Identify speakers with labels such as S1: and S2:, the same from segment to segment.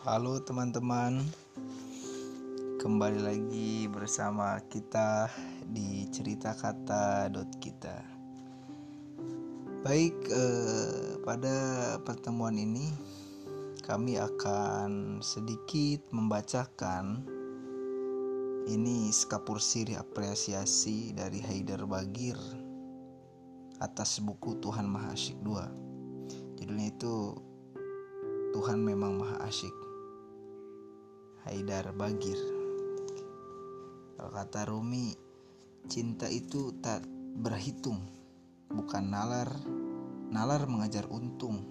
S1: Halo teman-teman. Kembali lagi bersama kita di cerita kata dot kita. Baik eh, pada pertemuan ini Kami akan sedikit membacakan Ini skapur siri apresiasi dari Haidar Bagir Atas buku Tuhan Maha Asyik 2 Judulnya itu Tuhan memang maha asyik Haidar Bagir. Kata Rumi, cinta itu tak berhitung, bukan nalar. Nalar mengajar untung.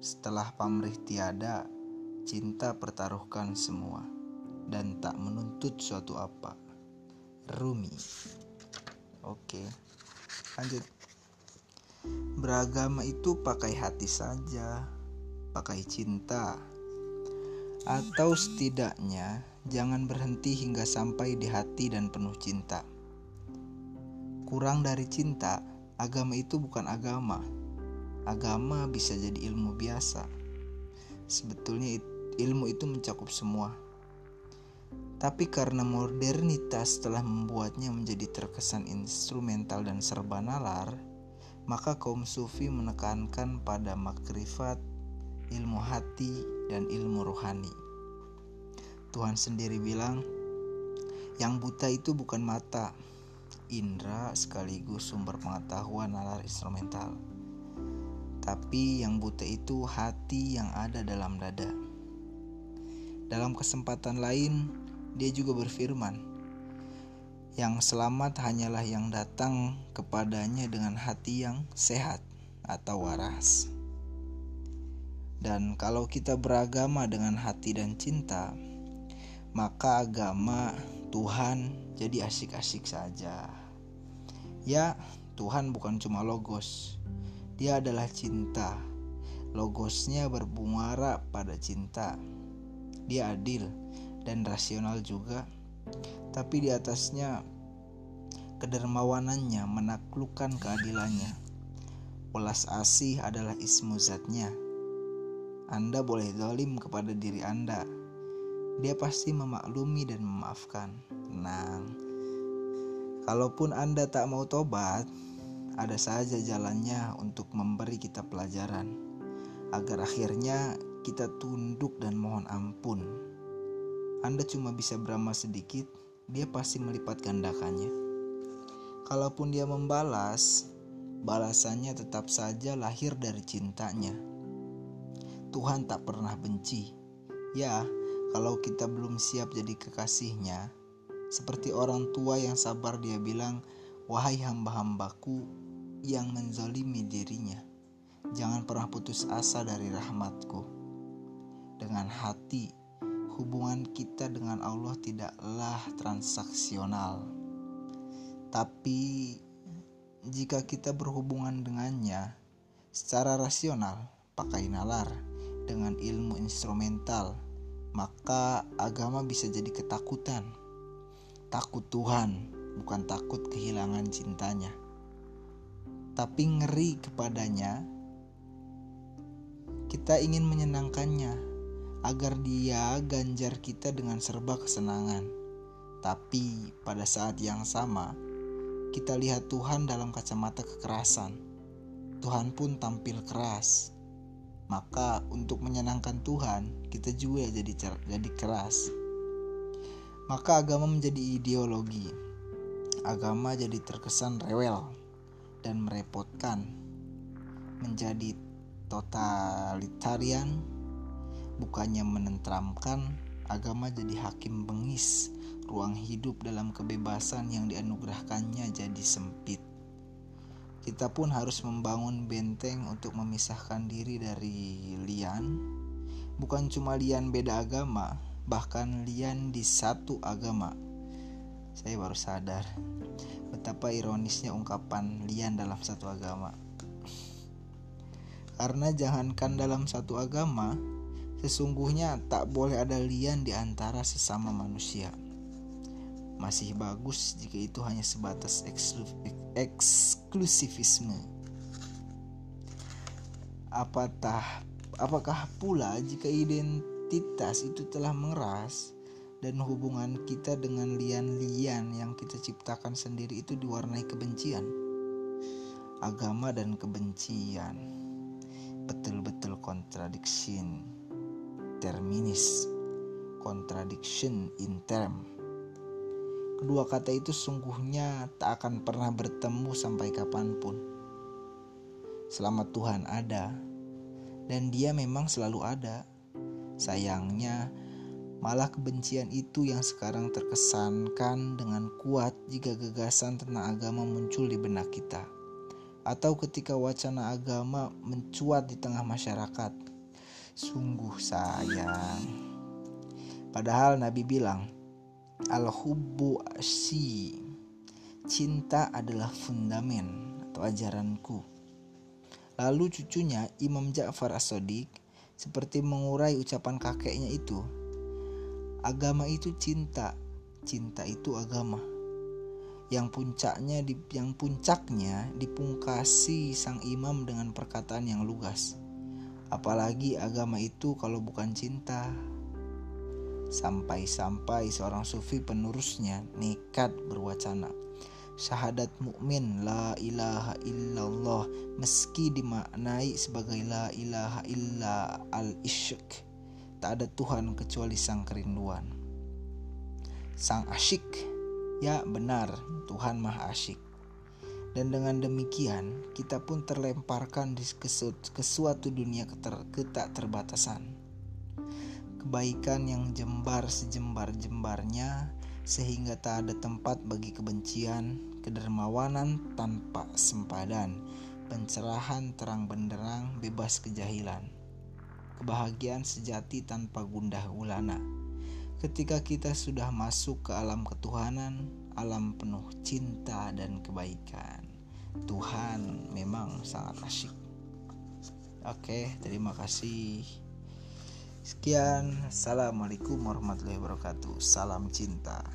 S1: Setelah pamrih tiada, cinta pertaruhkan semua dan tak menuntut suatu apa. Rumi. Oke. Lanjut. Beragama itu pakai hati saja, pakai cinta, atau setidaknya jangan berhenti hingga sampai di hati dan penuh cinta. Kurang dari cinta, agama itu bukan agama. Agama bisa jadi ilmu biasa. Sebetulnya ilmu itu mencakup semua. Tapi karena modernitas telah membuatnya menjadi terkesan instrumental dan serba nalar, maka kaum sufi menekankan pada makrifat, ilmu hati, dan ilmu rohani. Tuhan sendiri bilang, yang buta itu bukan mata, indera sekaligus sumber pengetahuan nalar instrumental. Tapi yang buta itu hati yang ada dalam dada. Dalam kesempatan lain, dia juga berfirman, yang selamat hanyalah yang datang kepadanya dengan hati yang sehat atau waras. Dan kalau kita beragama dengan hati dan cinta, maka agama Tuhan jadi asik-asik saja. Ya, Tuhan bukan cuma logos, Dia adalah cinta. Logosnya berbunga pada cinta. Dia adil dan rasional juga, tapi di atasnya kedermawanannya menaklukkan keadilannya. Welas asih adalah ismu zatnya anda boleh zalim kepada diri Anda. Dia pasti memaklumi dan memaafkan. Tenang. Kalaupun Anda tak mau tobat, ada saja jalannya untuk memberi kita pelajaran agar akhirnya kita tunduk dan mohon ampun. Anda cuma bisa beramal sedikit, dia pasti melipat gandakannya. Kalaupun dia membalas, balasannya tetap saja lahir dari cintanya Tuhan tak pernah benci. Ya, kalau kita belum siap jadi kekasihnya, seperti orang tua yang sabar dia bilang, Wahai hamba-hambaku yang menzalimi dirinya, jangan pernah putus asa dari rahmatku. Dengan hati, hubungan kita dengan Allah tidaklah transaksional. Tapi jika kita berhubungan dengannya secara rasional, pakai nalar, dengan ilmu instrumental, maka agama bisa jadi ketakutan. Takut Tuhan, bukan takut kehilangan cintanya. Tapi ngeri kepadanya, kita ingin menyenangkannya agar dia ganjar kita dengan serba kesenangan. Tapi pada saat yang sama, kita lihat Tuhan dalam kacamata kekerasan. Tuhan pun tampil keras maka untuk menyenangkan Tuhan kita juga jadi jadi keras. Maka agama menjadi ideologi. Agama jadi terkesan rewel dan merepotkan. Menjadi totalitarian bukannya menentramkan agama jadi hakim bengis ruang hidup dalam kebebasan yang dianugerahkannya jadi sempit kita pun harus membangun benteng untuk memisahkan diri dari lian. Bukan cuma lian beda agama, bahkan lian di satu agama. Saya baru sadar betapa ironisnya ungkapan lian dalam satu agama. Karena jangankan dalam satu agama, sesungguhnya tak boleh ada lian di antara sesama manusia masih bagus jika itu hanya sebatas eksklusivisme. Apatah, apakah pula jika ident, identitas itu telah mengeras dan hubungan kita dengan lian-lian yang kita ciptakan sendiri itu diwarnai kebencian, agama dan kebencian. Betul-betul contradiction, terminis, contradiction in term. Kedua kata itu sungguhnya tak akan pernah bertemu sampai kapan pun. Selama Tuhan ada, dan Dia memang selalu ada. Sayangnya, Malah kebencian itu yang sekarang terkesankan dengan kuat jika gagasan tentang agama muncul di benak kita. Atau ketika wacana agama mencuat di tengah masyarakat. Sungguh sayang. Padahal Nabi bilang, Al-hubbu si Cinta adalah fundamen atau ajaranku. Lalu cucunya Imam Ja'far As-Sodiq seperti mengurai ucapan kakeknya itu Agama itu cinta, cinta itu agama. Yang puncaknya di, yang puncaknya dipungkasi sang imam dengan perkataan yang lugas. Apalagi agama itu kalau bukan cinta. Sampai-sampai seorang sufi penerusnya nekat berwacana syahadat mukmin la ilaha illallah meski dimaknai sebagai la ilaha illa al isyq tak ada Tuhan kecuali Sang Kerinduan. Sang asyik, ya benar, Tuhan Maha Asyik. Dan dengan demikian, kita pun terlemparkan di ke suatu dunia keter, ketak terbatasan. Kebaikan yang jembar sejembar-jembarnya sehingga tak ada tempat bagi kebencian, kedermawanan tanpa sempadan, pencerahan terang benderang, bebas kejahilan kebahagiaan sejati tanpa gundah gulana. Ketika kita sudah masuk ke alam ketuhanan, alam penuh cinta dan kebaikan. Tuhan memang sangat asyik. Oke, terima kasih. Sekian, assalamualaikum warahmatullahi wabarakatuh. Salam cinta.